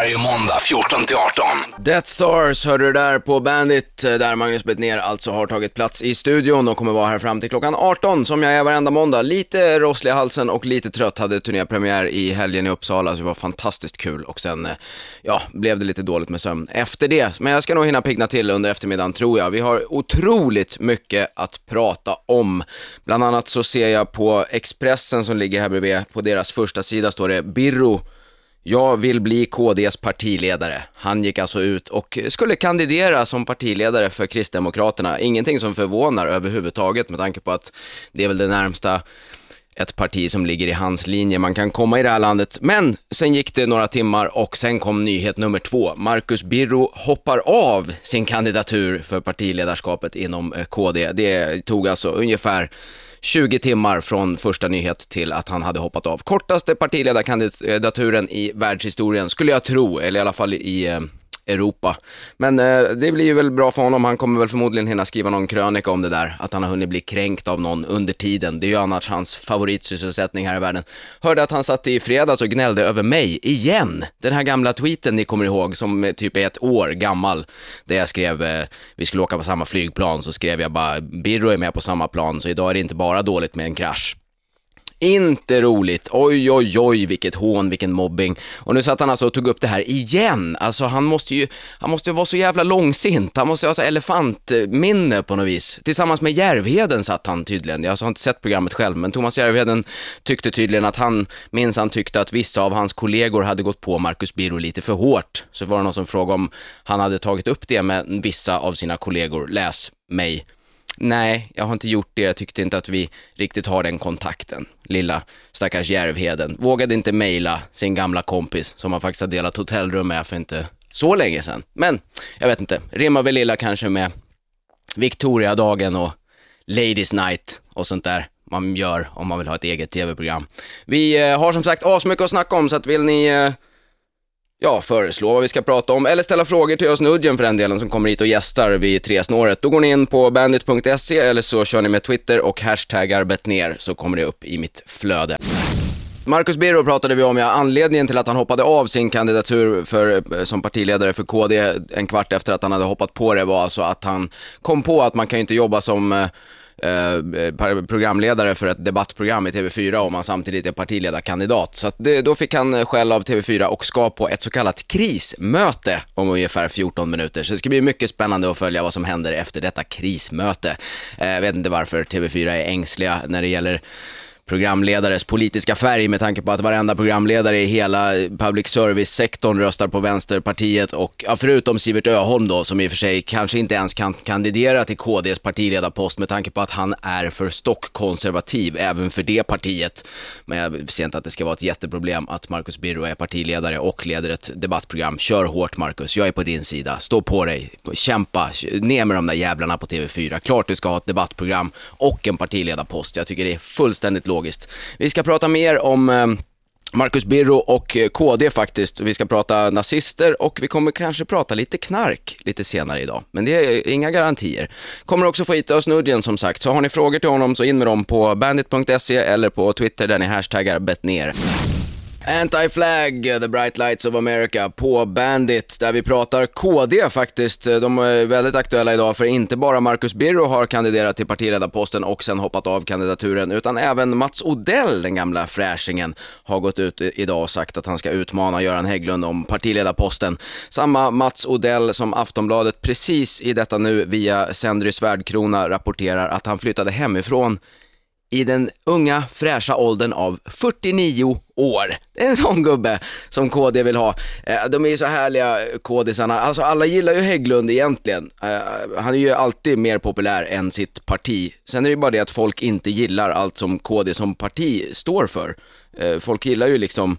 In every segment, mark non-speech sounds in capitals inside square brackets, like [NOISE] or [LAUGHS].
varje måndag 14 till 18. Death Stars hörde du där på Bandit, där Magnus Bettner alltså har tagit plats i studion och kommer vara här fram till klockan 18, som jag är varenda måndag. Lite rosslig i halsen och lite trött, hade turnépremiär i helgen i Uppsala, så det var fantastiskt kul. Och sen, eh, ja, blev det lite dåligt med sömn efter det. Men jag ska nog hinna pigna till under eftermiddagen, tror jag. Vi har otroligt mycket att prata om. Bland annat så ser jag på Expressen som ligger här bredvid, på deras första sida står det Birro jag vill bli KDs partiledare. Han gick alltså ut och skulle kandidera som partiledare för Kristdemokraterna. Ingenting som förvånar överhuvudtaget med tanke på att det är väl det närmsta ett parti som ligger i hans linje man kan komma i det här landet. Men sen gick det några timmar och sen kom nyhet nummer två. Marcus Birro hoppar av sin kandidatur för partiledarskapet inom eh, KD. Det tog alltså ungefär 20 timmar från första nyhet till att han hade hoppat av. Kortaste partiledarkandidaturen i världshistorien, skulle jag tro, eller i alla fall i eh, Europa. Men eh, det blir ju väl bra för honom. Han kommer väl förmodligen hinna skriva någon krönika om det där, att han har hunnit bli kränkt av någon under tiden. Det är ju annars hans favoritsysselsättning här i världen. Hörde att han satt i fredags och gnällde över mig, igen. Den här gamla tweeten ni kommer ihåg, som typ är ett år gammal, där jag skrev, eh, vi skulle åka på samma flygplan, så skrev jag bara, Birro är med på samma plan, så idag är det inte bara dåligt med en krasch. Inte roligt. Oj, oj, oj, vilket hån, vilken mobbing. Och nu satt han alltså och tog upp det här igen. Alltså han måste ju, han måste ju vara så jävla långsint. Han måste ha så elefantminne på något vis. Tillsammans med Järvheden satt han tydligen. Jag har inte sett programmet själv, men Thomas Järvheden tyckte tydligen att han, minns han tyckte att vissa av hans kollegor hade gått på Marcus Birro lite för hårt. Så var det någon som frågade om han hade tagit upp det med vissa av sina kollegor. Läs mig. Nej, jag har inte gjort det. Jag tyckte inte att vi riktigt har den kontakten. Lilla stackars Järvheden. Vågade inte mejla sin gamla kompis som han faktiskt har delat hotellrum med för inte så länge sedan. Men, jag vet inte. Rimmar väl illa kanske med Victoriadagen och Ladies Night och sånt där man gör om man vill ha ett eget tv-program. Vi eh, har som sagt asmycket att snacka om, så att vill ni eh, ja, föreslå vad vi ska prata om, eller ställa frågor till oss Nudgen för den delen som kommer hit och gästar vid tresnåret. Då går ni in på bandit.se eller så kör ni med Twitter och hashtaggar ner så kommer det upp i mitt flöde. Marcus Birro pratade vi om, ja, anledningen till att han hoppade av sin kandidatur för, eh, som partiledare för KD en kvart efter att han hade hoppat på det var alltså att han kom på att man kan ju inte jobba som eh, eh, eh programledare för ett debattprogram i TV4 om han samtidigt är partiledarkandidat. Så det, då fick han eh, skäll av TV4 och ska på ett så kallat krismöte om ungefär 14 minuter. Så det ska bli mycket spännande att följa vad som händer efter detta krismöte. Eh, jag vet inte varför TV4 är ängsliga när det gäller programledares politiska färg med tanke på att varenda programledare i hela public service-sektorn röstar på Vänsterpartiet och, ja, förutom Sivert Öholm då, som i och för sig kanske inte ens kan kandidera till KDs partiledarpost med tanke på att han är för stockkonservativ även för det partiet. Men jag ser inte att det ska vara ett jätteproblem att Marcus Birro är partiledare och leder ett debattprogram. Kör hårt Marcus, jag är på din sida. Stå på dig, kämpa, ner med de där jävlarna på TV4. Klart du ska ha ett debattprogram och en partiledarpost. Jag tycker det är fullständigt lågt logiskt. Vi ska prata mer om eh, Marcus Birro och eh, KD faktiskt. Vi ska prata nazister och vi kommer kanske prata lite knark lite senare idag. Men det är inga garantier. Kommer också få hit Nudgen som sagt, så har ni frågor till honom så in med dem på bandit.se eller på Twitter där ni hashtaggar betner. Anti-Flag, The Bright Lights of America på Bandit, där vi pratar KD faktiskt. De är väldigt aktuella idag, för inte bara Marcus Birro har kandiderat till partiledarposten och sen hoppat av kandidaturen, utan även Mats Odell, den gamla fräschingen, har gått ut idag och sagt att han ska utmana Göran Hägglund om partiledarposten. Samma Mats Odell som Aftonbladet precis i detta nu via Sendry Svärdkrona rapporterar att han flyttade hemifrån i den unga fräscha åldern av 49 år. Det är en sån gubbe som KD vill ha. Eh, de är ju så härliga eh, KDisarna. Alltså alla gillar ju Hägglund egentligen. Eh, han är ju alltid mer populär än sitt parti. Sen är det ju bara det att folk inte gillar allt som KD som parti står för. Folk gillar ju liksom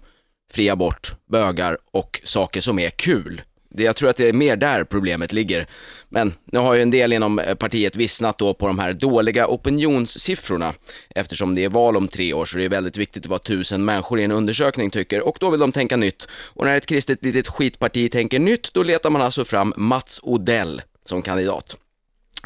fri abort, bögar och saker som är kul jag tror att det är mer där problemet ligger. Men nu har ju en del inom eh, partiet vissnat då på de här dåliga opinionssiffrorna eftersom det är val om tre år så det är väldigt viktigt vad tusen människor i en undersökning tycker och då vill de tänka nytt. Och när ett kristet litet skitparti tänker nytt då letar man alltså fram Mats Odell som kandidat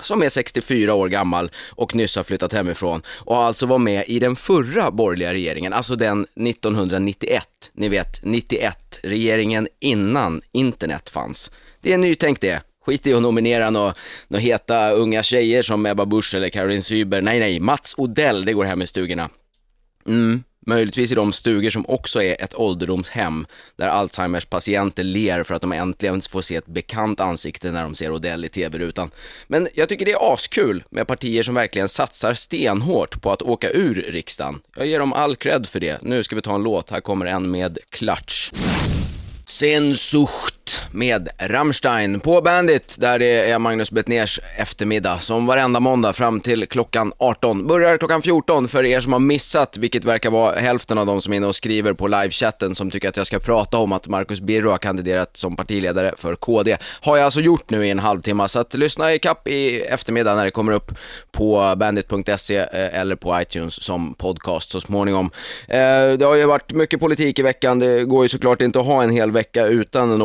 som är 64 år gammal och nyss har flyttat hemifrån och alltså var med i den förra borgerliga regeringen, alltså den 1991. Ni vet, 91, regeringen innan internet fanns. Det är nytänkt det. Skit i att nominera några nå heta unga tjejer som Ebba Busch eller Caroline Syber. Nej, nej, Mats Odell, det går hem i stugorna. Mm, möjligtvis i de stugor som också är ett ålderdomshem där Alzheimers patienter ler för att de äntligen får se ett bekant ansikte när de ser Odell i tv-rutan. Men jag tycker det är askul med partier som verkligen satsar stenhårt på att åka ur riksdagen. Jag ger dem all cred för det. Nu ska vi ta en låt, här kommer en med Klatsch. Sensucht med Rammstein på Bandit, där det är Magnus Bettners eftermiddag som varenda måndag fram till klockan 18. Börjar klockan 14 för er som har missat, vilket verkar vara hälften av de som är inne och skriver på livechatten som tycker att jag ska prata om att Marcus Birro har kandiderat som partiledare för KD. Har jag alltså gjort nu i en halvtimme, så att lyssna i kapp i eftermiddag när det kommer upp på bandit.se eh, eller på iTunes som podcast så småningom. Eh, det har ju varit mycket politik i veckan, det går ju såklart inte att ha en hel vecka utan en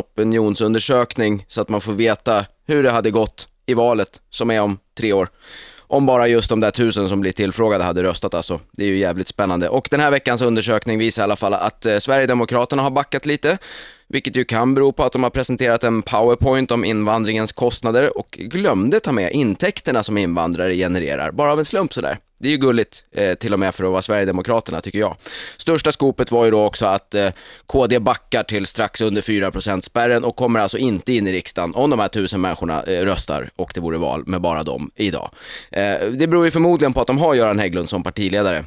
opinionsundersökning så att man får veta hur det hade gått i valet som är om tre år. Om bara just de där tusen som blir tillfrågade hade röstat alltså. Det är ju jävligt spännande. Och den här veckans undersökning visar i alla fall att eh, Sverigedemokraterna har backat lite, vilket ju kan bero på att de har presenterat en powerpoint om invandringens kostnader och glömde ta med intäkterna som invandrare genererar, bara av en slump sådär. Det är ju gulligt, eh, till och med för att vara Sverigedemokraterna, tycker jag. Största skopet var ju då också att eh, KD backar till strax under 4% spärren och kommer alltså inte in i riksdagen om de här tusen människorna eh, röstar och det vore val med bara dem idag. Eh, det beror ju förmodligen på att de har Göran Hägglund som partiledare.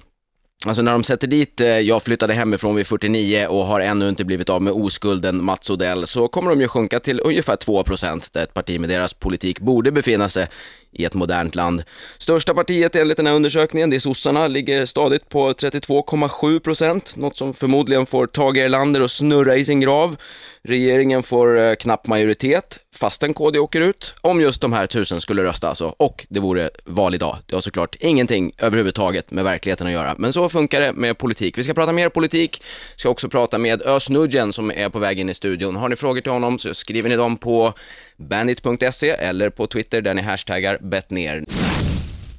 Alltså när de sätter dit eh, jag flyttade hemifrån vid 49 och har ännu inte blivit av med oskulden Mats Odell så kommer de ju sjunka till ungefär 2% där ett parti med deras politik borde befinna sig i ett modernt land. Största partiet enligt den här undersökningen, det är sossarna, ligger stadigt på 32,7 procent, något som förmodligen får Tage Erlander att snurra i sin grav. Regeringen får eh, knapp majoritet, fastän KD åker ut, om just de här tusen skulle rösta alltså, och det vore val idag. Det har såklart ingenting överhuvudtaget med verkligheten att göra, men så funkar det med politik. Vi ska prata mer politik, Vi ska också prata med Özz Nudgen som är på väg in i studion. Har ni frågor till honom så skriver ni dem på bandit.se eller på Twitter där ni hashtaggar bettner.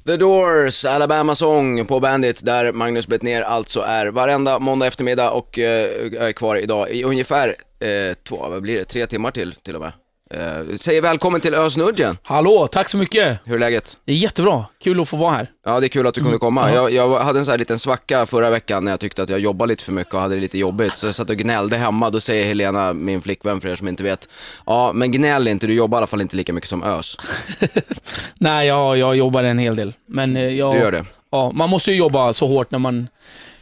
The Doors, Alabama Song på Bandit, där Magnus Bettner alltså är varenda måndag eftermiddag och eh, är kvar idag i ungefär eh, två, vad blir det, tre timmar till till och med. Eh, säger välkommen till Ösnudgen. Hallå, tack så mycket. Hur är läget? Det är jättebra. Kul att få vara här. Ja, det är kul att du kunde komma. Ja. Jag, jag hade en sån här liten svacka förra veckan när jag tyckte att jag jobbade lite för mycket och hade det lite jobbigt. Så jag satt och gnällde hemma. Då säger Helena, min flickvän för er som inte vet, ja men gnäll inte, du jobbar i alla fall inte lika mycket som Ös. [LAUGHS] Nej, jag, jag jobbar en hel del. Men eh, jag, Du gör det? Ja, man måste ju jobba så hårt när man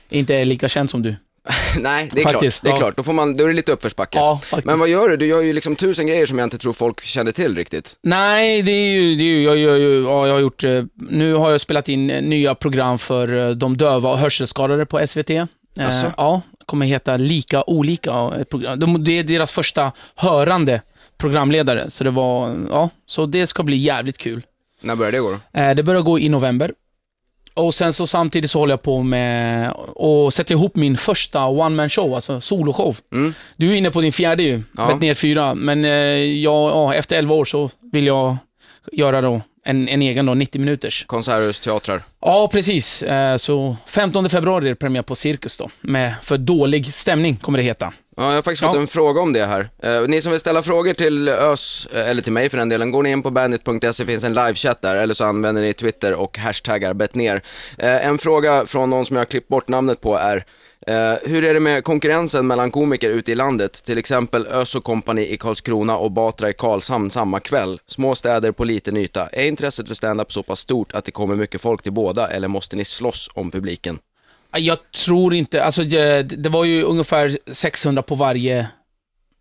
inte är lika känd som du. [LAUGHS] Nej, det är Faktiskt, klart. Det är ja. klart. Då, får man, då är det lite uppförsbacke. Ja, faktiskt. Men vad gör du? Du gör ju liksom tusen grejer som jag inte tror folk känner till riktigt. Nej, det är ju, det är ju, jag, gör ju, ja, jag har gjort, eh, nu har jag spelat in eh, nya program för eh, de döva och hörselskadade på SVT. Eh, Asså? ja, kommer heta Lika Olika. program. De, det är deras första hörande programledare, så det var, ja, så det ska bli jävligt kul. När börjar det gå då? Eh, Det börjar gå i november. Och sen så samtidigt så håller jag på med att sätta ihop min första one man show, alltså soloshow. Mm. Du är inne på din fjärde ju, Ja. ja. ner fyra. Men eh, jag, ja, efter 11 år så vill jag göra då en, en egen då, 90 minuters. Konserthus, teatrar. Ja, precis. Eh, Så 15 februari är det premiär på Cirkus då, med För dålig stämning kommer det heta. Ja, jag har faktiskt fått Ja. en fråga om det här. Eh, ni som vill ställa frågor till Ös, eh, eller till mig för den delen, går ni in på bandit.se, finns en livechatt där, eller så använder ni Twitter och hashtaggar bettner. Eh, en fråga från någon som jag har klippt bort namnet på är, eh, hur är det med konkurrensen mellan komiker ute i landet? Till exempel Ös och Company i Karlskrona och Batra i Karlshamn samma kväll. Små städer på liten yta. Är intresset för stand-up så pass stort att det kommer mycket folk till båda, eller måste ni slåss om publiken? Jag tror inte, alltså det, det var ju ungefär 600 på varje...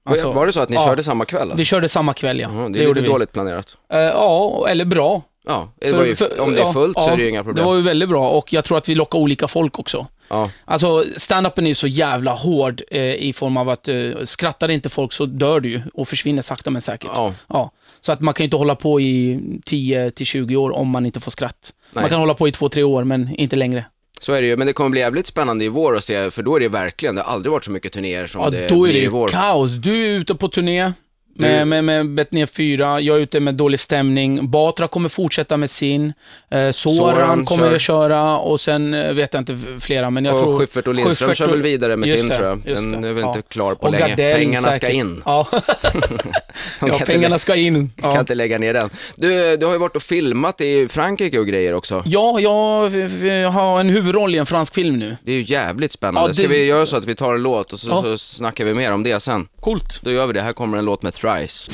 alltså, var det så att ni ja. körde samma kväll? Alltså? Vi körde samma kväll ja. Jaha, det är gjorde lite vi. dåligt planerat. Eh, ja, eller bra. Ja, det För- ju, för- om det är ja, fullt så ja, är det ju inga problem. Det var ju väldigt bra och jag tror att vi lockar olika folk också. Ja, Alltså, stand-upen är ju så jävla hård eh, i form av att eh, skrattar inte folk så dör du ju och försvinner sakta men säkert. ja, Ja. Så att man kan ju inte hålla på i 10 till 20 år om man inte får skratt. Nej. Man kan hålla på i 2-3 år, men inte längre. Så är det ju. Men det kommer bli jävligt spännande i vår att se, för då är det verkligen, det har aldrig varit så mycket turnéer som Ja, det då är blir det i ju vår. kaos. Du är ute på turné, Med, med, med Betnér 4, jag är ute med dålig stämning. Batra kommer fortsätta med sin. Eh, Soran, Soran kommer kör. att köra och sen eh, vet jag inte flera, men jag och tror... Schyffert och Lindström Schyffert kör väl vidare med sin det, tror jag. Den är väl ja. inte klar på Och länge. Gardell Pengarna ska säkert. in. Ja, [LAUGHS] ja kan pengarna ska in. Kan Ja. inte lägga ner den. Du, du har ju varit och filmat i Frankrike och grejer också. Ja, jag har en huvudroll i en fransk film nu. Det är ju jävligt spännande. Ja, Ska det- vi göra så att vi tar en låt och så, Ja. så snackar vi mer om det sen? Coolt. Då gör vi det. Här kommer en låt med fries.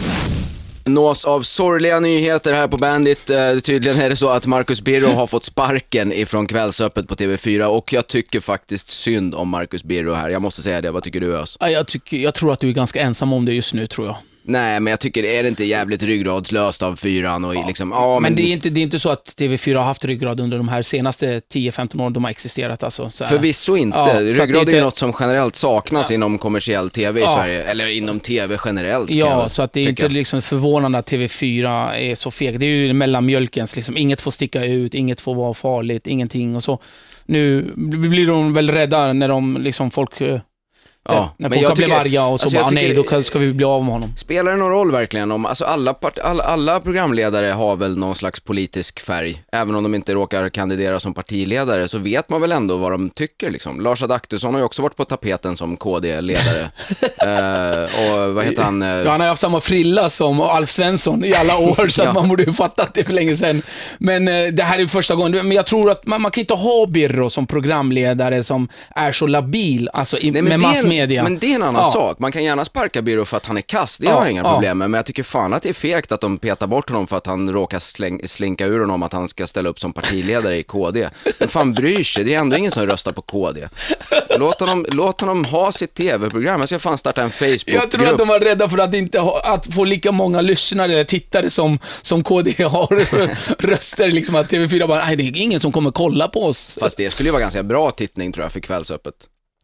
Nås av sorgliga nyheter här på Bandit. Eh, tydligen är det så att Marcus Birro har fått sparken ifrån Kvällsöppet på TV4 och jag tycker faktiskt synd om Marcus Birro här. Jag måste säga det. Vad tycker du Ös? Ja, Jag, tycker, jag tror att du är ganska ensam om det just nu, tror jag. Nej, men jag tycker, är det inte jävligt ryggradslöst av fyran och liksom, ja men det är, inte, det är inte så att TV4 har haft ryggrad under de här senaste 10-15 åren de har existerat. Alltså, så här. Förvisso inte. Ja, Ryggrad är ju inte- något som generellt saknas inom kommersiell TV i Ja. Sverige, eller inom TV generellt. jag Ja, väl så att det är tycka. inte liksom förvånande att TV4 är så feg. Det är ju mellanmjölkens, liksom. inget får sticka ut, inget får vara farligt, ingenting och så. Nu blir de väl rädda när de, liksom folk, eh, Ja, när men folk har tycker- arga och så alltså bara, nej, då ska vi bli av med honom. Spelar det någon roll verkligen om, alltså alla, part, alla, alla programledare har väl någon slags politisk färg, även om de inte råkar kandidera som partiledare, så vet man väl ändå vad de tycker liksom. Lars Adaktusson har ju också varit på tapeten som KD-ledare. [LAUGHS] eh, och vad heter han? eh, Ja, han har haft samma frilla som Alf Svensson i alla år, så [LAUGHS] Ja. att man borde ju fattat det för länge sedan. Men eh, det här är första gången. Men jag tror att man, man kan inte ha Birro som programledare som är så labil, alltså i, Nej, med det massmedia. Men det är en annan Ja. sak. Man kan gärna sparka Birro för att han är kass, det Ja, har jag inga ja. problem med. Men jag tycker fan att det är fegt att de petar bort honom för att han råkar släng, slinka ur honom att han ska ställa upp som partiledare i KD. Men fan bryr sig? Det är ändå ingen som röstar på KD. Låt honom, låt honom ha sitt tv-program. Jag ska fan starta en Facebook-grupp. Jag tror att de var rädda för att inte ha, att få lika många lyssnare eller tittare som, som KD har [LAUGHS] röster. Liksom att TV4 bara, nej det är ingen som kommer kolla på oss. Fast det skulle ju vara ganska bra tittning tror jag för Kvällsöppet.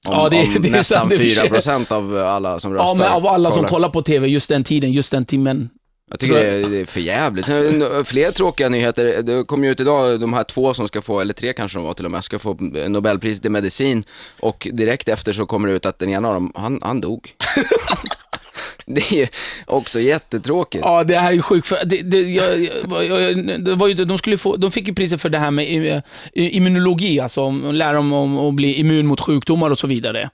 Om, Ja, det- om det är nästan sant, det är för sig. 4% av alla som röstar Ja, men av alla som kollar. kollar på TV just den tiden, just den timmen. Jag tycker det är, det är för jävligt. Sen, Fler tråkiga nyheter. Det kom ju ut idag, de här två som ska få, eller tre kanske de var till och med, ska få Nobelpriset i medicin. Och direkt efter så kommer det ut att den ena av dem, han, han dog. [LAUGHS] det är ju också jättetråkigt. Ja, det här är ju sjukt. För det, det, jag, jag, jag, det var ju, de, skulle få, de fick ju priset för det här med eh, immunologi, alltså lära om att bli immun mot sjukdomar och så vidare.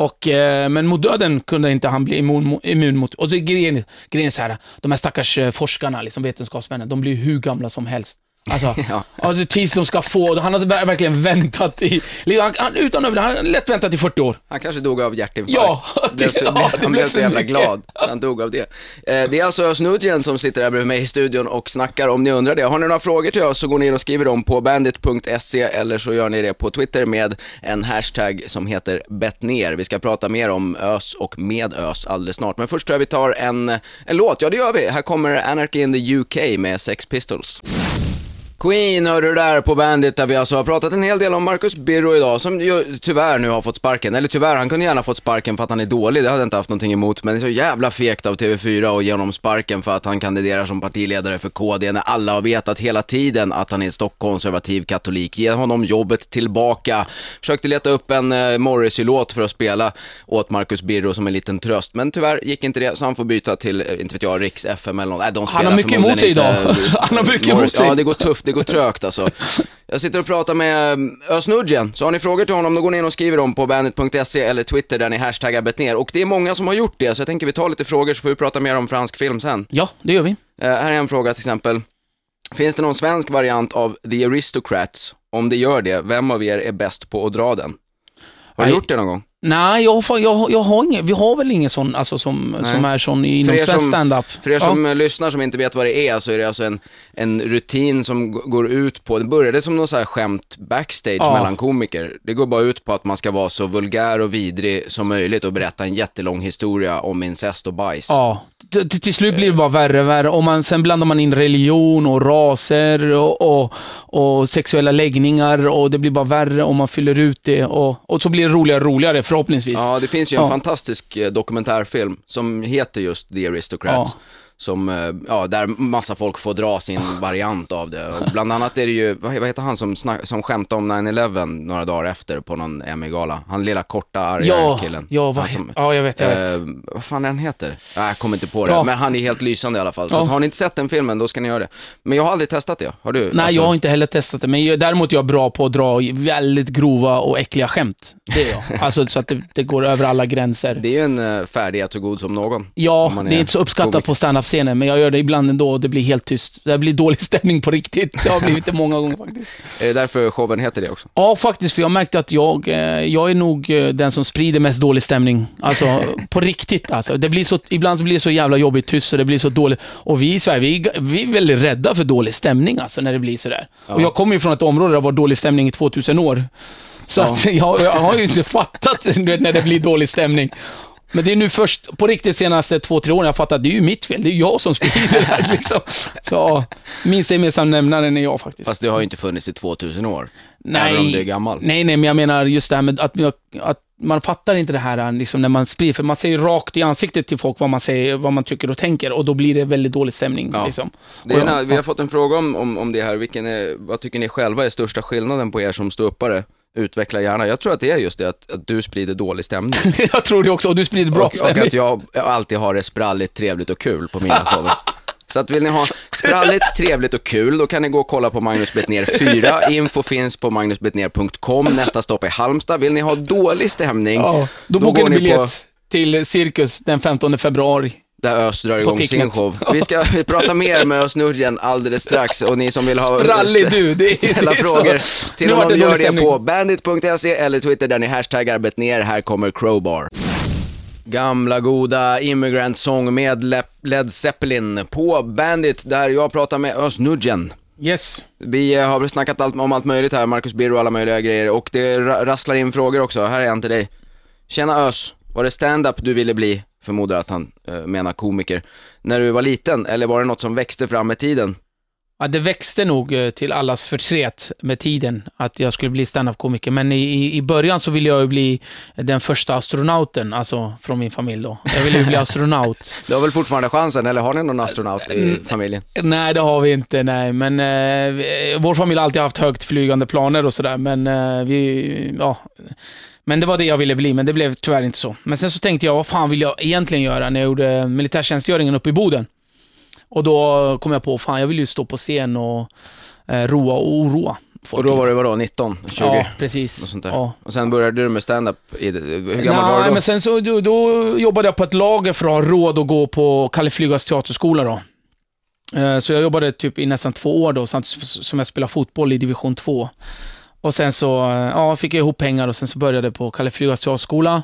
Och, eh, men mot döden kunde inte han bli immun, immun mot. Och det grejen, grejen är så här, de här stackars eh, forskarna, liksom vetenskapsmännen, de blir hur gamla som helst. Alltså, [LAUGHS] Ja. alltså tills de ska få, han har ver- verkligen väntat i, han, han, utan överdrift, han har lätt väntat i 40 år. Han kanske dog av hjärtinfarkt. Ja, [LAUGHS] Blev så, det- ja, det han blev så jävla mycket. glad, så han dog av det. Eh, det är alltså Nujen som sitter här bredvid mig i studion och snackar, om ni undrar det. Har ni några frågor till oss så går ni in och skriver dem på bandit.se eller så gör ni det på Twitter med en hashtag som heter bettner. Vi ska prata mer om Ös och med Ös alldeles snart. Men först tror jag vi tar en, en låt. Ja, det gör vi. Här kommer Anarchy in the UK med Sex Pistols. Queen hör du där på Bandit där vi alltså har pratat en hel del om Marcus Birro idag som ju tyvärr nu har fått sparken. Eller tyvärr, han kunde gärna fått sparken för att han är dålig, det hade jag inte haft någonting emot. Men det är så jävla fegt av TV4 att ge honom sparken för att han kandiderar som partiledare för KD när alla har vetat hela tiden att han är stockkonservativ katolik. Ge honom jobbet tillbaka. Försökte leta upp en eh, Morrissey-låt för att spela åt Marcus Birro som en liten tröst. Men tyvärr gick inte det så han får byta till, eh, inte vet jag, Riks FM eller något. Nej, de Han spelar har mycket emot sig idag. eh, [LAUGHS] Han har mycket Morris- emot sig. Ja, det går tufft, det går trögt alltså. Jag sitter och pratar med eh, Özz så har ni frågor till honom, då går ni in och skriver dem på bandit.se eller Twitter där ni hashtaggar betner. Och det är många som har gjort det, så jag tänker vi tar lite frågor så får vi prata mer om fransk film sen. Ja, det gör vi. Eh, här är en fråga till exempel. Finns det någon svensk variant av The Aristocrats? Om det gör det, vem av er är bäst på att dra den? Har du gjort det någon gång? Nej, jag, har jag, jag har ingen, vi har väl ingen sån, alltså som, Nej. som är sån inom svensk stand-up. För er Ja. som eh, lyssnar som inte vet vad det är så är det alltså en, en rutin som går ut på, det började som så här skämt backstage Ja. mellan komiker. Det går bara ut på att man ska vara så vulgär och vidrig som möjligt och berätta en jättelång historia om incest och bajs. Ja, till, till- till slut blir det bara värre och värre. Och man, sen blandar man in religion och raser och, och, och sexuella läggningar och det blir bara värre och man fyller ut det och, och så blir det roligare och roligare förhoppningsvis. Ja, det finns ju en Ja. fantastisk eh, dokumentärfilm som heter just The Aristocrats. Som, eh, ja, där massa folk får dra sin [LAUGHS] variant av det. Och bland annat är det ju, vad heter han som, snack, som skämtade om 9-11 några dagar efter på någon Emmy-gala? Han lilla korta arga Ja, killen. ja, vad som, ja, jag vet, jag vet. Eh, vad fan är han heter? Nej, jag kommer inte på det, Ja. men han är helt lysande i alla fall. Så Ja. att, har ni inte sett den filmen, då ska ni göra det. Men jag har aldrig testat det, har du? Nej, Alltså, jag har inte heller testat det, men jag, däremot är jag bra på att dra väldigt grova och äckliga skämt. Det är jag. [LAUGHS] Alltså så att det, det går över alla gränser. Det är ju en uh, färdighet så god som någon. Ja, det är inte så uppskattat komiker. på standup-scenen, men jag gör det ibland ändå och det blir helt tyst. Det blir dålig [LAUGHS] stämning på riktigt. Det har blivit det många gånger faktiskt. Är det därför showen heter det också? Ja, faktiskt, för jag märkte att jag, eh, jag är nog eh, den som sprider mest dålig stämning. Alltså, på riktigt alltså. Det blir så, ibland så blir det så jävla jobbigt tyst och det blir så dåligt. Och vi i Sverige, vi, vi är väldigt rädda för dålig stämning alltså, när det blir sådär. Och jag kommer ju från ett område där det var dålig stämning i 2000 år. Så att [LAUGHS] jag, jag har ju inte fattat när det blir dålig stämning. Men det är nu först, på riktigt senaste två, tre åren, jag har fattat att det är ju mitt fel. Det är jag som sprider det här [LAUGHS] liksom. Så, minsta gemensamma nämnaren är jag faktiskt. Fast det har ju inte funnits i 2000 år. Nej. Även om du är gammal. Nej, nej, men jag menar just det här med att, att man fattar inte det här liksom, när man sprider, för man säger rakt i ansiktet till folk vad man, säger, vad man tycker och tänker och då blir det väldigt dålig stämning. Ja. Liksom. Det är Och en, jag- vi har fått en fråga om, om, om det här, Vilken är, vad tycker ni själva är största skillnaden på er som ståuppare? Utveckla gärna. Jag tror att det är just det att, att du sprider dålig stämning. [LAUGHS] jag tror det också, och du sprider bra och, och stämning. att jag, jag alltid har det spralligt, trevligt och kul på mina shower. Så att vill ni ha spralligt, trevligt och kul, då kan ni gå och kolla på Magnus Bettner 4. Info finns på magnusbettner.com. Nästa stopp är Halmstad. Vill ni ha dålig stämning, Ja, då, Då bokar ni biljett på- till Cirkus den 15 februari. Där Ös drar igång sin show. Vi ska prata mer med Ös Nurgen alldeles strax och ni som vill ha Sprallig du, det är- ställa det är så. frågor till Nu honom det gör det på bandit.se eller Twitter där ni hashtaggar Bettner. Här kommer Crowbar. Gamla goda Immigrant Song med Le- Led Zeppelin på Bandit där jag pratar med Ös Nurgen. Yes. Vi eh, har snackat allt, om allt möjligt här, Marcus Birro och alla möjliga grejer och det ra- rasslar in frågor också. Här är en till dig. Tjena Ös, var det stand-up du ville bli? Förmodar att han eh, menar komiker. När du var liten, eller var det något som växte fram med tiden? Ja, det växte nog eh, till allas förtret med tiden, att jag skulle bli standup-komiker. Men i, i- början så ville jag ju bli den första astronauten, alltså från min familj då. Jag ville ju bli astronaut. [LAUGHS] Du har väl fortfarande chansen, eller har ni någon astronaut i familjen? nej, det har vi inte, nej. Men eh, vår familj har alltid haft högt flygande planer och sådär, men eh, vi, ja. Men det var det jag ville bli, men det blev tyvärr inte så. Men sen så tänkte jag, vad fan vill jag egentligen göra när jag gjorde militärtjänstgöringen uppe i Boden? Och då kom jag på, fan jag vill ju stå på scen och eh, roa och oroa folk. Och då var du vadå, 19, 20? Ja, precis. Något sånt där. Ja. Och sen började du med stand-up i. Hur gammal var du Nej, då? men sen så då, då jobbade jag på ett lager för att ha råd att gå på Kalle Flygas teaterskola då. Eh, Så jag jobbade typ i nästan två år då, samtidigt som jag spelade fotboll i division 2. Och sen så, ja, fick jag ihop pengar och sen så började jag på Kalle Flygas teaterskola.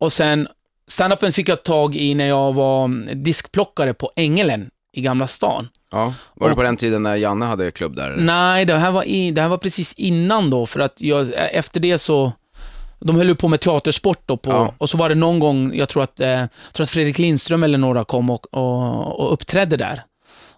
Och sen, standupen fick jag tag i när jag var mm, diskplockare på Ängelen i Gamla stan. Ja. Var det Och- på den tiden när Janne hade klubb där? eller? Nej, det här, var i, det här var precis innan då, för att jag, efter det så... De höll ju på med teatersport då, på, Ja. och så var det någon gång, jag tror att, eh, tror att Fredrik Lindström eller några kom och, och, och uppträdde där.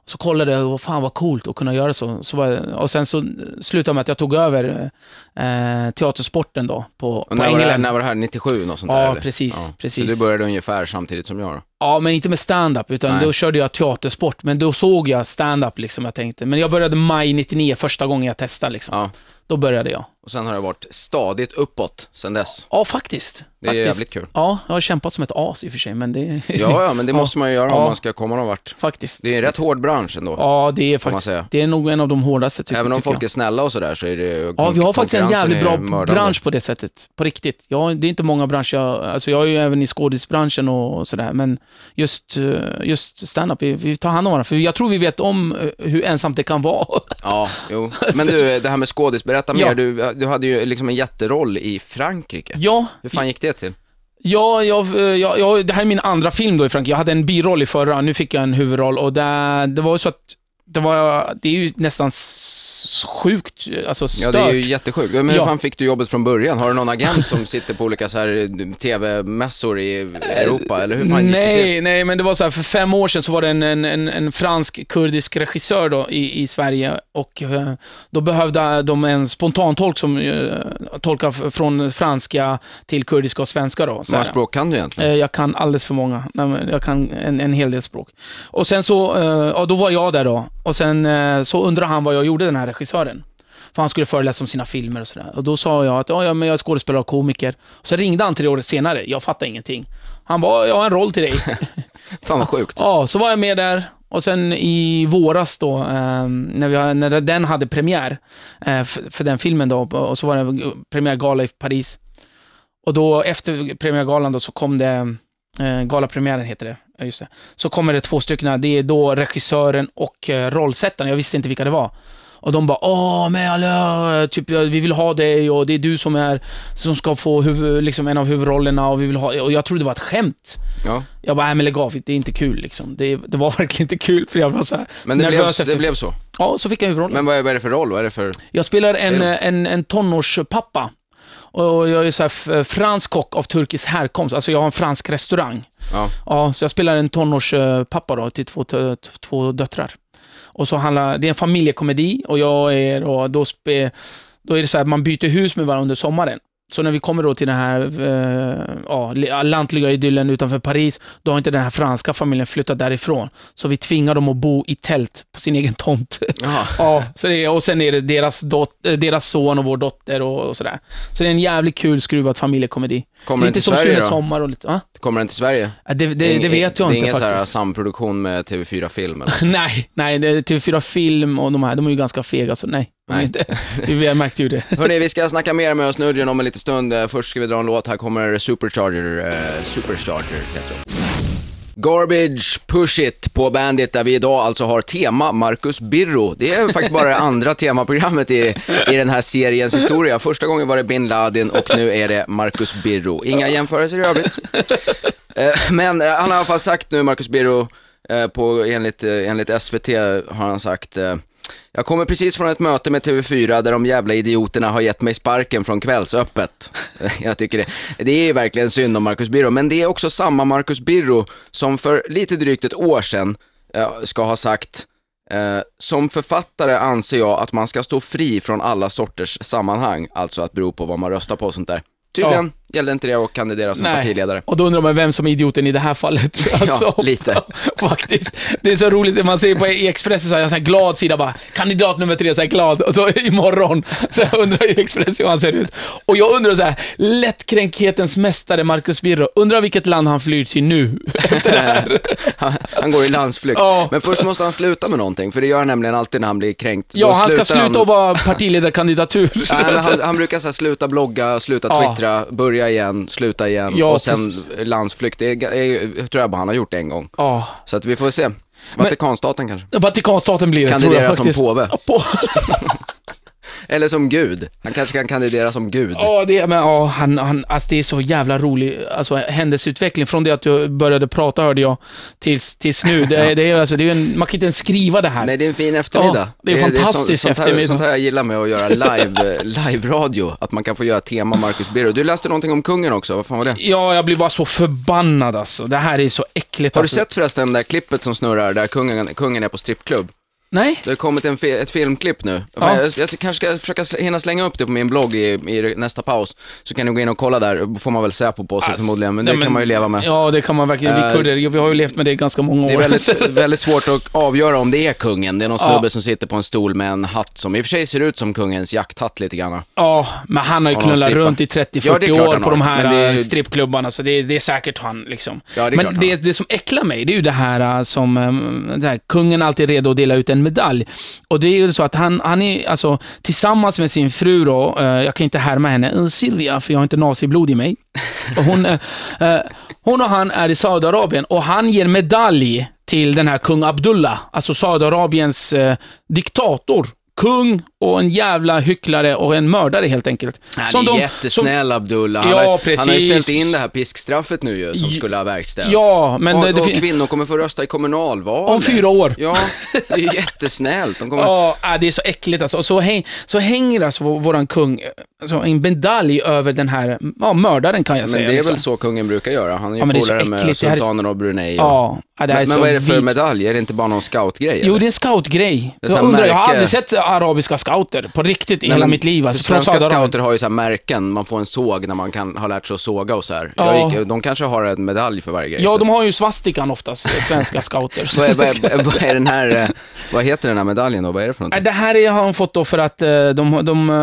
Så kollade jag, vad fan vad coolt att kunna göra så. så var, och sen så slutade det med att jag tog över eh, teatersporten då, på, Och på när, var det, när var det här? 97? Något sånt Ja, där, eller? precis, Så precis. du började ungefär samtidigt som jag då? Ja, men inte med stand-up, utan Nej. då körde jag teatersport. Men då såg jag stand-up liksom, jag tänkte. Men jag började maj 99, första gången jag testade liksom. Ja. Då började jag. Och sen har det varit stadigt uppåt sen dess. Ja, faktiskt. Det är faktiskt. jävligt kul. Ja, jag har kämpat som ett as i och för sig, men det... Ja, ja, men det [LAUGHS] Ja. måste man ju göra om Ja. man ska komma någon vart. faktiskt. Det är en rätt hård bransch ändå. Ja, det är faktiskt... Det är nog en av de hårdaste, tycker, Även om tycker folk jag. är snälla och sådär så är det Ja, vi har faktiskt en jävligt bra mördande. bransch på det sättet. På riktigt. Ja, det är inte många branscher, jag, alltså jag är ju även i skådisbranschen och sådär, men just, eh, just stand-up, vi, tar hand om varandra. För jag tror vi vet om eh, hur ensamt det kan vara. Ja, jo. [LAUGHS] Men du, det här med skådis, berätta Ja. mer. Du, du hade ju liksom en jätteroll i Frankrike. ja, Hur fan gick det till? Ja, jag, jag, jag, det här är min andra film då i Frankrike. Jag hade en biroll i förra, nu fick jag en huvudroll och det, det var ju så att det, var, det är ju nästan sjukt, alltså Ja, stört. det är ju jättesjukt. Men hur Ja. fan fick du jobbet från början? Har du någon agent som sitter på olika så här tv-mässor i Europa? Eller hur fan gick det till? Nej, nej, men det var så här, för fem år sedan så var det en, en, en, en fransk-kurdisk regissör då i, i Sverige och eh, då behövde de en spontantolk som uh, tolkar från franska till kurdiska och svenska då. Hur Så många språk kan du egentligen? Eh, Jag kan alldeles för många. Nej, Jag kan en, en hel del språk. Och sen så, eh, ja då var jag där då. Och sen eh, så undrade han vad jag gjorde, den här regissören. För han skulle föreläsa om sina filmer och sådär. Och då sa jag att ja, ja, men jag är skådespelare och komiker. Och så ringde han tre år senare. Jag fattade ingenting. Han bara, jag har en roll till dig. [LAUGHS] Fan vad sjukt. ja, så var jag med där. Och sen i våras då, eh, när, vi, när den hade premiär, eh, för, för den filmen då, och så var det premiärgala i Paris. Och då efter premiärgalan då så kom det, eh, galapremiären heter det, ja, just det. Så kommer det två stycken, det är då regissören och eh, rollsättaren, jag visste inte vilka det var. Och de bara åh men hallå, typ vi vill ha dig och det är du som är, som ska få huvud, liksom en av huvudrollerna och vi vill ha, och jag trodde det var ett skämt. Ja. Jag bara, nej men lägg av, det är inte kul liksom. Det, det var [LAUGHS] verkligen inte kul för jag var så här Men det blev, efter. det blev så. Ja, så fick jag huvudrollen. Men vad är, vad är det för roll? Vad är det för... Jag spelar en, Film. en, en tonårspappa. Och jag är så här fransk kock av turkisk härkomst. Alltså jag har en fransk restaurang. Ja. Ja, så jag spelar en tonårspappa då till två, två döttrar. Och så handlar, det är en familjekomedi och jag är då, då, då är det så att man byter hus med varandra under sommaren. Så när vi kommer då till den här eh, ja, li- lantliga idyllen utanför Paris, då har inte den här franska familjen flyttat därifrån. Så vi tvingar dem att bo i tält på sin egen tomt. Ja, [LAUGHS] så det och sen är det deras, dot, eh, deras son och vår dotter och, och sådär. Så det är en jävligt kul skruvad familjekomedi. Kommer den lite till som Sverige Sune då? Sommar och lite, va? Kommer den till Sverige? Det, det, det, vet jag Det är inte ingen så här faktiskt. samproduktion med TV4 Film eller? [LAUGHS] Nej, nej, det är TV4 Film och de här, de är ju ganska fega, så nej. de är Nej. Inte, vi märkte ju det. [LAUGHS] Hörni, vi ska snacka mer med oss Nudgen om en liten stund. Först ska vi dra en låt. Här kommer Supercharger, eh, Supercharger heter de. Garbage Push It på Bandit där vi idag alltså har tema Marcus Birro. Det är faktiskt bara det andra temaprogrammet i, i den här seriens historia. Första gången var det bin Laden och nu är det Marcus Birro. Inga jämförelser i övrigt. Eh, men eh, han har i alla fall sagt nu, Marcus Birro, eh, på, enligt, enligt SVT har han sagt jag kommer precis från ett möte med TV4 där de jävla idioterna har gett mig sparken från Kvällsöppet. [LAUGHS] Jag tycker det, det är verkligen synd om Marcus Birro, men det är också samma Marcus Birro som för lite drygt ett år sedan ska ha sagt eh, som författare anser jag att man ska stå fri från alla sorters sammanhang, alltså att bero på vad man röstar på och sånt där. Tydligen gällde inte det att kandidera som partiledare. Och då undrar man vem som är idioten i det här fallet. [LAUGHS] Alltså, lite. [LAUGHS] Faktiskt. Det är så roligt, när man ser på Expressen så har jag en sån här glad sida bara, kandidat nummer tre, så här glad. Och så [LAUGHS] imorgon, så jag undrar i Expressen hur han ser ut. Och jag undrar så här, lättkränkhetens mästare Marcus Birro, undrar vilket land han flyr till nu? Efter det här. Han, han går i landsflykt. Ja. Men först måste han sluta med någonting, för det gör han nämligen alltid när han blir kränkt. Ja, Då han ska sluta att vara partiledarkandidatur. Ja, men han, han brukar så här, sluta blogga, sluta Ja. twittra, börja igen, sluta igen Ja, och sen landsflykt. Det är, är, tror jag bara han har gjort en gång. Ja. Så att vi får se. Vatikanstaten kanske. Vatikanstaten blir det, tror Kandidera jag som faktiskt. påve. [LAUGHS] Ja, Eller som gud. Han kanske kan kandidera som gud. Ja, det, men, ja han, han, alltså det är så jävla rolig alltså, händelseutveckling. Från det att du började prata, hörde jag, tills, tills nu. Det, är- det är, alltså, det är en, man kan inte ens skriva det här. Nej, det är en fin eftermiddag. Ja, det är fantastisk sånt, här, eftermiddag. Sånt här jag gillar med att göra live, live-radio, att man kan få göra tema Marcus Birro. Du läste någonting om kungen också, vad fan var det? Ja, jag blir bara så förbannad alltså. Det här är så äckligt Har du alltså. sett förresten det där klippet som snurrar där kungen, kungen är på strippklubb? Nej? Det har kommit en fi- ett filmklipp nu. Fan, Jag, jag kanske ska försöka sl- hinna slänga upp det på min blogg i, i nästa paus. Så kan ni gå in och kolla där, får man väl Säpo på sig Alltså, förmodligen, men det nej, kan man ju leva med. Ja, det kan man verkligen. Vi Eh, kurder, vi har ju levt med det i ganska många år. Det är väldigt, [LAUGHS] väldigt svårt att avgöra om det är kungen. Det är någon Ja. snubbe som sitter på en stol med en hatt som i och för sig ser ut som kungens jakthatt lite grann. Ja, men han har ju knullat runt i 30-40 Ja, det är klart år han på har. de här Men det är ju- eh, strippklubbarna, så det, det är säkert han liksom. Ja, det är klart men han det, har. det som äcklar mig, det är ju det här eh, som, eh, det här, kungen är alltid redo att dela ut en medalj. Och det är ju så att han, han är, alltså, tillsammans med sin fru då, eh, jag kan inte härma henne, eh, Silvia, för jag har inte naziblod i mig. Och hon, eh, eh, hon och han är i Saudiarabien och han ger medalj till den här kung Abdullah, alltså Saudiarabiens eh, diktator kung och en jävla hycklare och en mördare helt enkelt. Han Som är de- jättesnäll Abdullah. Han, Ja, har, han har ju ställt in det här piskstraffet nu ju, som skulle ha verkställts. Ja, men och, det- det och kvinnor kommer få rösta i kommunalvalet. Om fyra år. Ja, det är ju jättesnällt. De kommer... [LAUGHS] Ja, äh, det är så äckligt alltså. Så, häng, så hänger alltså vår- våran kung alltså, en medalj över den här ja, mördaren kan jag Men säga. det är liksom. väl så kungen brukar göra. Han är ju Ja, men är polare med sultanen av Brunei. och- Ja, det är men, men vad är det för vit- medalj? Är det inte bara någon scoutgrej? Jo, det är en scoutgrej. Jag undrar, jag har märke. aldrig sett arabiska scouter på riktigt i hela men mitt liv. Alltså, Svenska scouter har ju så märken, man får en såg när man kan, har lärt sig att såga och så här. Ja. Gick, de kanske har en medalj för varje grej. Ja, de har ju svastikan oftast, eh, svenska [LAUGHS] scouter. vad, är, vad, är, vad är den här, eh, vad heter den här medaljen då? Vad är det för någonting? Det här är, har han fått då för att eh, de, de, eh,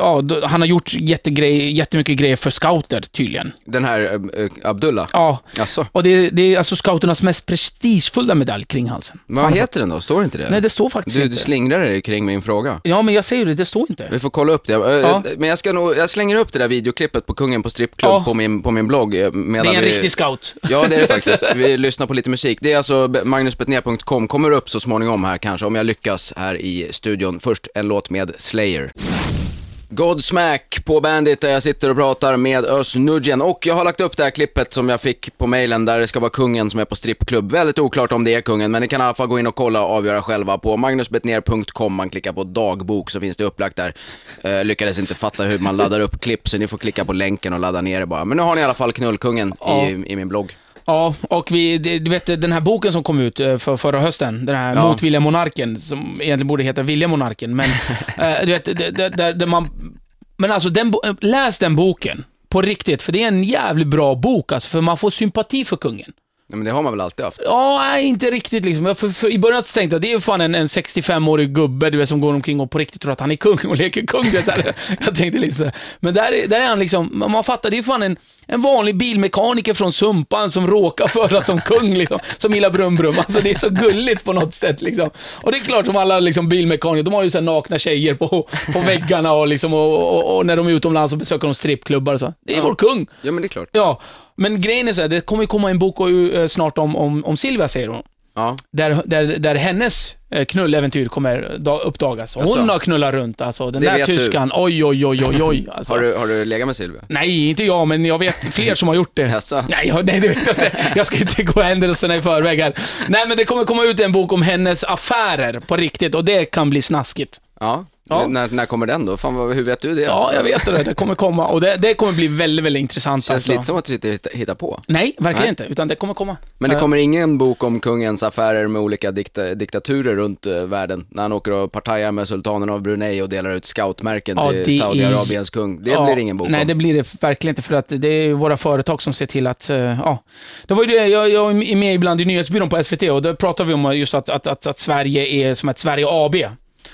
ja, de, han har gjort jättegrej, jättemycket grejer för scouter tydligen. Den här eh, Abdullah? Ja, Alltså, och det, det är alltså scouternas mest prestigefulla medalj kring halsen. vad Han heter den då? Står inte det? fått- Nej, det står faktiskt du, inte. du slingrar dig kring min fråga. Ja, men jag säger det, det står inte. Vi får kolla upp det. Eh, Ja. Men jag, ska nog, jag slänger upp det där videoklippet på Kungen på strippklubb Ja. på, min, på min blogg. eh, Det medan är en vi... riktig scout. Ja, det är det faktiskt. [LAUGHS] Vi lyssnar på lite musik. Det är alltså magnusbetnér.com, kommer upp så småningom här kanske, om jag lyckas här i studion. Först en låt med Slayer. Godsmack på Bandit där jag sitter och pratar med Özz Nudgen och jag har lagt upp det här klippet som jag fick på mailen där det ska vara kungen som är på strippklubb. Väldigt oklart om det är kungen, men ni kan i alla fall gå in och kolla och avgöra själva på magnusbetnér.com. Man klickar på dagbok så finns det upplagt där. Eh, lyckades inte fatta hur man laddar upp klipp så ni får klicka på länken och ladda ner det bara. Men nu har ni i alla fall knullkungen Ja. i, i min blogg. Ja, och vi, du vet den här boken som kom ut eh, för förra hösten, den här Ja. Motvilliga monarken, som egentligen borde heta Vilja monarken, men [LAUGHS] eh, du vet, det- där där man... Men alltså, den, läs den boken. På riktigt, för det är en jävligt bra bok alltså, för man får sympati för kungen. Ja, men det har man väl alltid haft? Ja, nej, inte riktigt liksom. Jag- För, för, I början tänkte jag, det är fan en, en 65-årig gubbe du vet, som går omkring och på riktigt tror att han är kung och leker kung. Du vet, så här. [LAUGHS] Jag tänkte liksom. Men där är, där är han liksom, man fattar, det är fan en, en vanlig bilmekaniker från Sumpan som råkar födas som [LAUGHS] kung, liksom, som gillar brum brum. Alltså det är så gulligt på något sätt. Liksom. Och det är klart som alla liksom, bilmekaniker, de har ju så nakna tjejer på, på väggarna och, liksom, och, och, och när de är utomlands så besöker de strippklubbar och så. Det är Ja. vår kung. Ja, men det är klart. Ja, men grejen är så här, det kommer ju komma en bok eh, snart om, om, om Silvia, säger hon. Ja. Där, där, där hennes eh, knulläventyr kommer da, uppdagas. Hon Jaså? har knullat runt alltså. Den Det där vet du. tyskan, oj, oj, oj, oj, oj. [LAUGHS] Alltså. Har, du, har du legat med Silvia? Nej, inte jag, men jag vet fler som har gjort det. Jaså? Nej, jag, nej, det vet jag inte. Jag ska inte gå händelserna i förväg här. Nej, men det kommer komma ut en bok om hennes affärer på riktigt och det kan bli snaskigt. Ja. Ja. När, när kommer den då? Fan, vad, hur vet du det? Ja, jag vet det. Det kommer komma och det, det kommer bli väldigt, väldigt intressant. Känns Alltså. lite som att du sitter och hittar- på. Nej, verkligen Nej. inte. Utan det kommer komma. Men det Eh, kommer ingen bok om kungens affärer med olika dikta, diktaturer runt eh, världen? När han åker och partajar med sultanen av Brunei och delar ut scoutmärken Ja, till det är- Saudiarabiens kung. Det Ja, blir ingen bok Nej, om. det blir det verkligen inte för att det är våra företag som ser till att, eh, ja. Det var ju det, jag, jag är med ibland i nyhetsbyrån på SVT och då pratar vi om just att, att, att, att Sverige är som ett Sverige AB.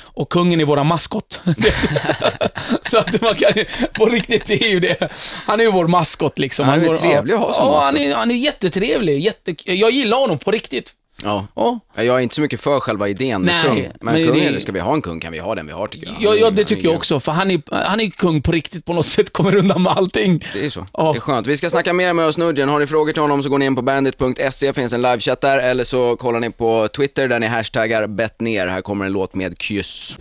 Och kungen är våra maskot. [LAUGHS] så att man kan ju, på riktigt, det är ju det. Han är ju vår maskot liksom. Han är går- trevlig att ha som ja, maskot. han är, han är jättetrevlig. Jätte, jag gillar honom på riktigt. Ja. Ja. Ja, Jag är inte så mycket för själva idén med Nej, kung. Men, men kungen, det- ska vi ha en kung kan vi ha den vi har tycker jag. Ja, ja, det tycker jag också, för han är, han är kung på riktigt på något [LAUGHS] sätt, kommer undan med allting. Det är så. Ja. Det är skönt. Vi ska snacka mer med Nudgen. Har ni frågor till honom så går ni in på bandit.se, finns en livechatt där, eller så kollar ni på Twitter där ni hashtaggar bettner. Här kommer en låt med kyss.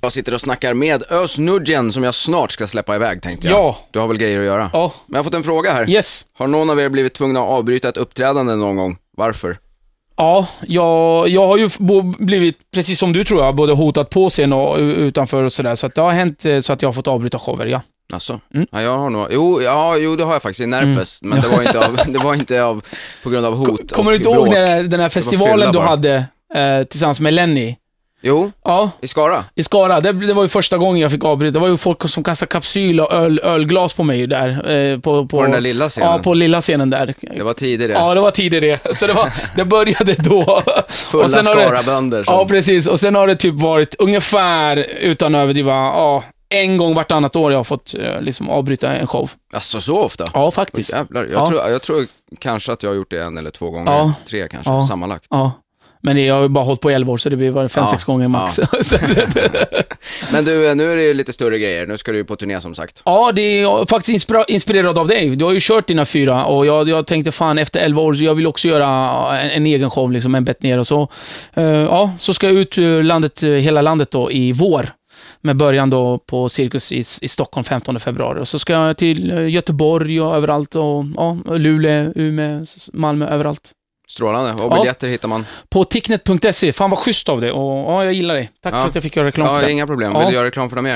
Jag sitter och snackar med Özz Nudgen som jag snart ska släppa iväg tänkte jag. Ja. Du har väl grejer att göra? Ja. Men jag har fått en fråga här. Yes. Har någon av er blivit tvungna att avbryta ett uppträdande någon gång? Varför? Ja, jag, jag har ju blivit, precis som du tror jag, både hotat på scen och utanför och sådär. Så att det har hänt eh, så att jag har fått avbryta shower, ja. Alltså, Mm. ja, jag har nog, jo, ja, jo det har jag faktiskt i Närpes, men det var inte av, [LAUGHS] det var inte av, på grund av hot Kommer du inte ihåg den, här festivalen du hade eh, tillsammans med Lenny? Jo, Ja, i Skara. i Skara. Det, det var ju första gången jag fick avbryta. Det var ju folk som kastade kapsyl och öl, ölglas på mig där. Eh, på, på, På den där lilla scenen. Ja, på lilla scenen där. Det var tidigare. Ja, det var tidigare det. Så det, var, det började då. [LAUGHS] Fulla Skarabönder som... Ja, precis. Och sen har det typ varit ungefär, utan att överdriva, ja, en gång vartannat år jag har fått eh, liksom avbryta en show. Alltså så ofta? Ja, faktiskt. Jävlar, jag, Ja. tror, jag tror kanske att jag har gjort det en eller två gånger, Ja. tre kanske, Ja. sammanlagt. Ja. Men det- jag har ju bara hållit på i 11 år, så det blir bara 5-6 Ja, gånger max. [LAUGHS] Att- [LAUGHS] Men du, nu är det ju lite större grejer. Nu ska du ju på turné som sagt. Ja, det är faktiskt inspirerad av dig. Du har ju kört dina fyra och jag, jag tänkte fan efter 11 år, jag vill också göra en, en egen show, liksom en bett ner och så. Eh, ja, så ska jag ut ur landet, eh, hela landet då i vår. Med början då på Cirkus i, i Stockholm 15 februari. Och så ska jag till eh, Göteborg och överallt och ja, Luleå, Umeå, Malmö, överallt. Strålande. Och Ja. biljetter hittar man. På ticknet.se. Fan vad schysst av det och ja, jag gillar det. Tack Ja. för att jag fick göra reklam för Ja, det. inga problem. Ja. Vill du göra reklam för dem mer?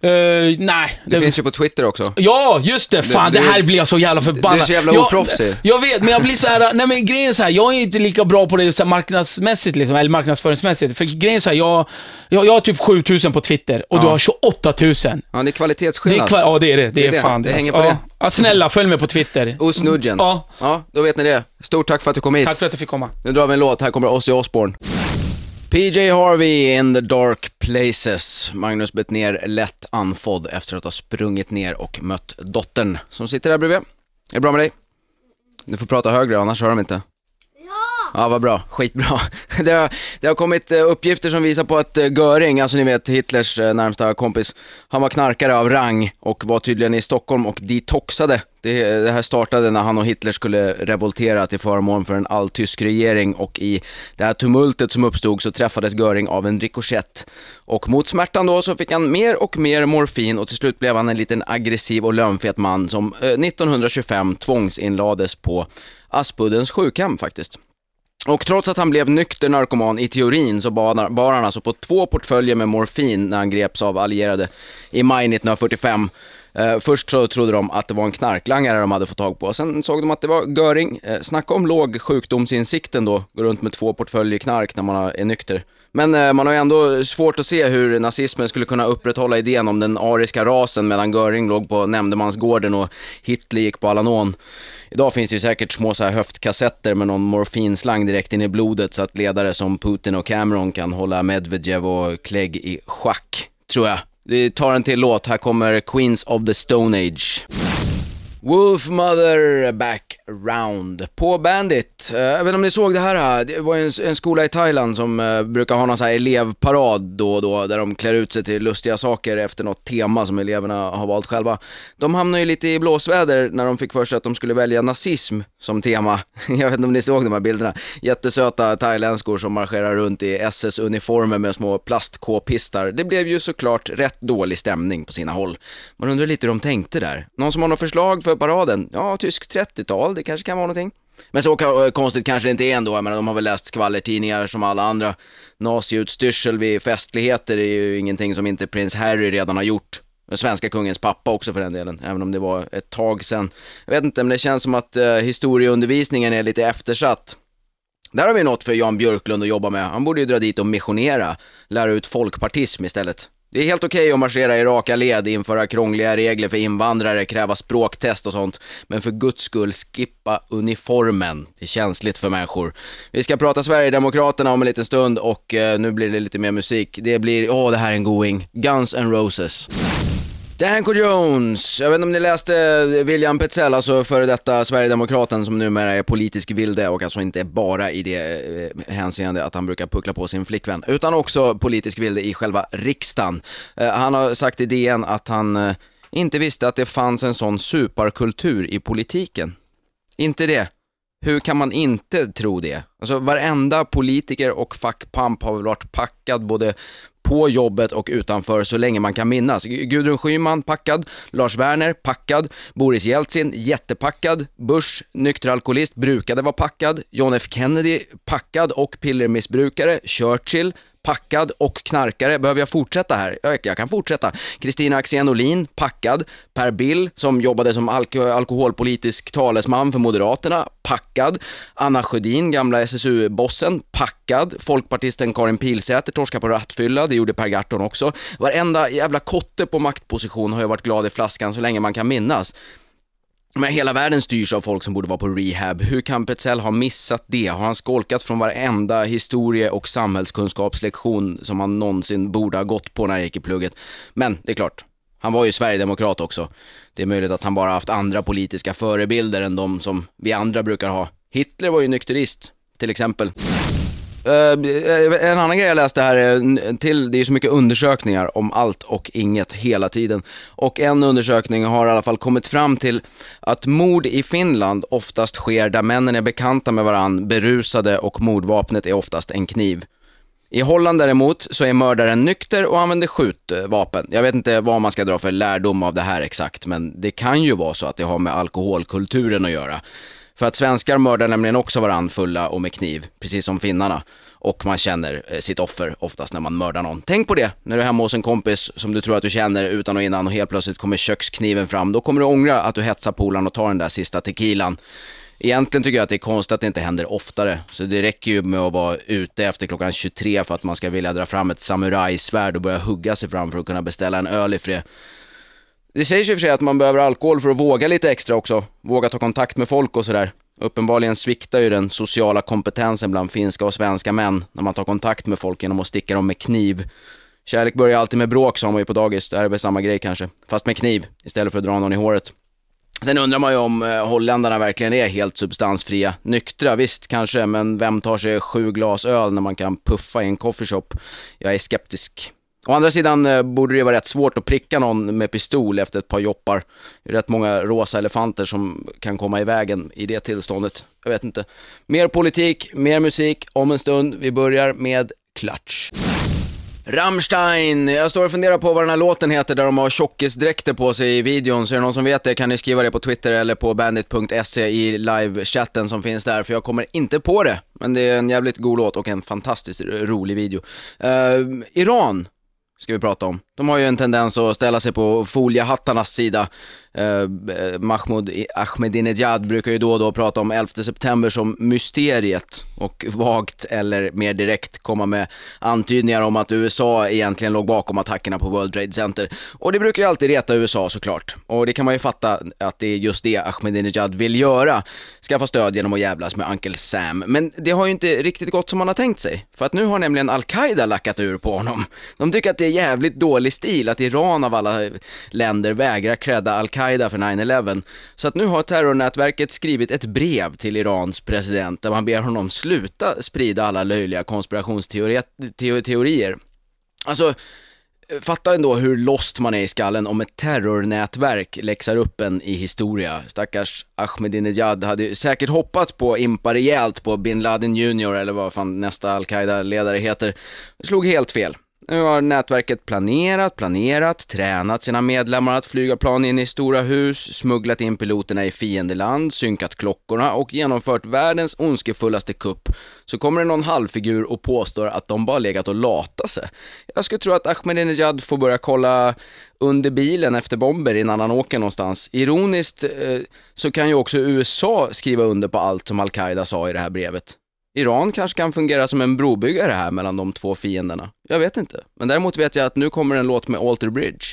Eh, nej. Det finns ju på Twitter också. Ja, just det! Fan, Du- det här blir jag så jävla förbannad. du är så jävla jag, oproffsig. Jag vet, men jag blir så här. nej men grejen är så här, jag är inte lika bra på det så här, marknadsmässigt, liksom, eller marknadsföringsmässigt. För grejen är så här, jag, jag, jag har typ 7000 på Twitter och du Ja. har 28 000. Ja, det är Det är kvalitetsskillnad. kvar, ja, det är det. Det, Det är det. fan Det det. hänger alltså. på ja. Ja, snälla, följ med på Twitter. Osnudgen. Ja, Ja, då vet ni det. Stort tack för att du kom hit. tack för att jag fick komma. Nu drar vi en låt. Här kommer Ozzy Osbourne. PJ Harvey in the dark places. Magnus Bettner lätt andfådd efter att ha sprungit ner och mött dottern som sitter där bredvid. Är det bra med dig? Du får prata högre, annars hör de inte. Ja, vad bra. Skitbra. [LAUGHS] Det har, det har kommit eh, uppgifter som visar på att eh, Göring, alltså ni vet Hitlers eh, närmsta kompis, han var knarkare av rang och var tydligen i Stockholm och detoxade. Det, det här startade när han och Hitler skulle revoltera till förmån för en alltysk regering och i det här tumultet som uppstod så träffades Göring av en rikoschett. Och mot smärtan då så fick han mer och mer morfin och till slut blev han en liten aggressiv och lönnfet man som 1925 tvångsinlades på Aspuddens sjukhem faktiskt. Och trots att han blev nykter narkoman i teorin så bar, bar han alltså på två portföljer med morfin när han greps av allierade i maj 1945. Eh, först så trodde de att det var en knarklangare de hade fått tag på. Sen såg de att det var Göring. Eh, snacka om låg sjukdomsinsikten då, gå runt med två portföljer knark när man är nykter. Men eh, man har ju ändå svårt att se hur nazismen skulle kunna upprätthålla idén om den ariska rasen medan Göring låg på nämndemansgården och Hitler gick på Alanon. Idag finns det ju säkert små så här höftkassetter med någon morfinslang direkt in i blodet så att ledare som Putin och Cameron kan hålla Medvedev och Clegg i schack, tror jag. Vi tar en till låt, här kommer Queens of the Stone Age. Wolfmother Back Round på Bandit. Eh, jag vet inte om ni såg det här, eh, det var ju en, en skola i Thailand som eh, brukar ha någon så här elevparad då och då, där de klär ut sig till lustiga saker efter något tema som eleverna har valt själva. De hamnade ju lite i blåsväder när de fick för sig att de skulle välja nazism som tema. [LAUGHS] Jag vet inte om ni såg de här bilderna. Jättesöta thailändskor som marscherar runt i SS-uniformer med små plastkåpistar. Det blev ju såklart rätt dålig stämning på sina håll. Man undrar lite hur de tänkte där. Någon som har något förslag för paraden? Ja, tysk 30-tal, det kanske kan vara någonting. Men så konstigt kanske det inte är ändå, jag menar, de har väl läst skvallertidningar som alla andra. Naziutstyrsel vid festligheter är ju ingenting som inte prins Harry redan har gjort. Den svenska kungens pappa också för den delen, även om det var ett tag sedan. Jag vet inte, men det känns som att eh, historieundervisningen är lite eftersatt. Där har vi något för Jan Björklund att jobba med. Han borde ju dra dit och missionera, lära ut folkpartism istället. Det är helt okej att marschera i raka led, införa krångliga regler för invandrare, kräva språktest och sånt. Men för guds skull, skippa uniformen. Det är känsligt för människor. Vi ska prata Sverigedemokraterna om en liten stund och eh, nu blir det lite mer musik. Det blir, åh det här är en going. Guns N' Roses. Danko Jones, jag vet inte om ni läste William Petzell, alltså före detta Sverigedemokraten som numera är politisk vilde och alltså inte bara i det eh, hänseende att han brukar puckla på sin flickvän, utan också politisk vilde i själva riksdagen. Eh, han har sagt i DN att han eh, inte visste att det fanns en sån superkultur i politiken. Inte det. Hur kan man inte tro det? Alltså varenda politiker och fackpamp har väl varit packad både på jobbet och utanför så länge man kan minnas. Gudrun Schyman packad, Lars Werner packad, Boris Jeltsin jättepackad, Bush nykter alkoholist brukade vara packad, John F Kennedy packad och pillermissbrukare, Churchill packad och knarkare. Behöver jag fortsätta här? Jag, jag kan fortsätta. Kristina Axén Olin, packad. Per Bill, som jobbade som alko alkoholpolitisk talesman för Moderaterna, packad. Anna Sjödin, gamla SSU-bossen, packad. Folkpartisten Karin Pilsäter torskar på rattfylla, det gjorde Per Gahrton också. Varenda jävla kotte på maktposition har ju varit glad i flaskan så länge man kan minnas. Men hela världen styrs av folk som borde vara på rehab. Hur kan Petzell ha missat det? Har han skolkat från varenda historie och samhällskunskapslektion som han någonsin borde ha gått på när han gick i plugget? Men det är klart, han var ju sverigedemokrat också. Det är möjligt att han bara haft andra politiska förebilder än de som vi andra brukar ha. Hitler var ju nykterist, till exempel. Eh, en annan grej jag läste här är till, det är ju så mycket undersökningar om allt och inget hela tiden. Och en undersökning har i alla fall kommit fram till att mord i Finland oftast sker där männen är bekanta med varandra, berusade och mordvapnet är oftast en kniv. I Holland däremot så är mördaren nykter och använder skjutvapen. Jag vet inte vad man ska dra för lärdom av det här exakt, men det kan ju vara så att det har med alkoholkulturen att göra. För att svenskar mördar nämligen också varandra fulla och med kniv, precis som finnarna. Och man känner eh, sitt offer oftast när man mördar någon. Tänk på det, när du är hemma hos en kompis som du tror att du känner utan och innan och helt plötsligt kommer kökskniven fram. Då kommer du ångra att du hetsar polaren och tar den där sista tequilan. Egentligen tycker jag att det är konstigt att det inte händer oftare. Så det räcker ju med att vara ute efter klockan 23 för att man ska vilja dra fram ett samurajsvärd och börja hugga sig fram för att kunna beställa en öl i fred. Det sägs ju i och för sig att man behöver alkohol för att våga lite extra också. Våga ta kontakt med folk och sådär. Uppenbarligen sviktar ju den sociala kompetensen bland finska och svenska män när man tar kontakt med folk genom att sticka dem med kniv. Kärlek börjar alltid med bråk sa man ju på dagis, det här är väl samma grej kanske. Fast med kniv, istället för att dra någon i håret. Sen undrar man ju om eh, holländarna verkligen är helt substansfria. Nyktra, visst kanske, men vem tar sig sju glas öl när man kan puffa i en coffeeshop? Jag är skeptisk. Å andra sidan eh, borde det vara rätt svårt att pricka någon med pistol efter ett par joppar. Det är rätt många rosa elefanter som kan komma i vägen i det tillståndet. Jag vet inte. Mer politik, mer musik om en stund. Vi börjar med Klatsch. Rammstein, jag står och funderar på vad den här låten heter där de har tjockisdräkter på sig i videon, så är det någon som vet det kan ni skriva det på Twitter eller på bandit.se i livechatten som finns där, för jag kommer inte på det. Men det är en jävligt god låt och en fantastiskt rolig video. Uh, Iran ska vi prata om. De har ju en tendens att ställa sig på foliehattarnas sida. Eh, Mahmoud Ahmadinejad brukar ju då och då prata om 11 september som mysteriet och vagt eller mer direkt komma med antydningar om att USA egentligen låg bakom attackerna på World Trade Center. Och det brukar ju alltid reta USA såklart. Och det kan man ju fatta att det är just det Ahmadinejad vill göra. Skaffa stöd genom att jävlas med Uncle Sam. Men det har ju inte riktigt gått som man har tänkt sig. För att nu har nämligen Al-Qaida lackat ur på honom. De tycker att det är jävligt dåligt dålig stil att Iran av alla länder vägrar credda Al-Qaida för 9-11. Så att nu har terrornätverket skrivit ett brev till Irans president där man ber honom sluta sprida alla löjliga konspirationsteorier. Alltså, fatta ändå hur lost man är i skallen om ett terrornätverk läxar upp en i historia. Stackars Ahmadinejad hade ju säkert hoppats på impa rejält på bin Laden Junior eller vad fan nästa al-Qaida-ledare heter. Det slog helt fel. Nu har nätverket planerat, planerat, tränat sina medlemmar att flyga plan in i stora hus, smugglat in piloterna i fiendeland, synkat klockorna och genomfört världens ondskefullaste kupp. Så kommer det någon halvfigur och påstår att de bara legat och lata sig. Jag skulle tro att Ahmadinejad får börja kolla under bilen efter bomber innan han åker någonstans. Ironiskt eh, så kan ju också USA skriva under på allt som Al-Qaida sa i det här brevet. Iran kanske kan fungera som en brobyggare här mellan de två fienderna. Jag vet inte. Men däremot vet jag att nu kommer en låt med Alter Bridge.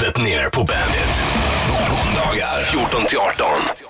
Det ner på bandet. Måndagar 14 till 18.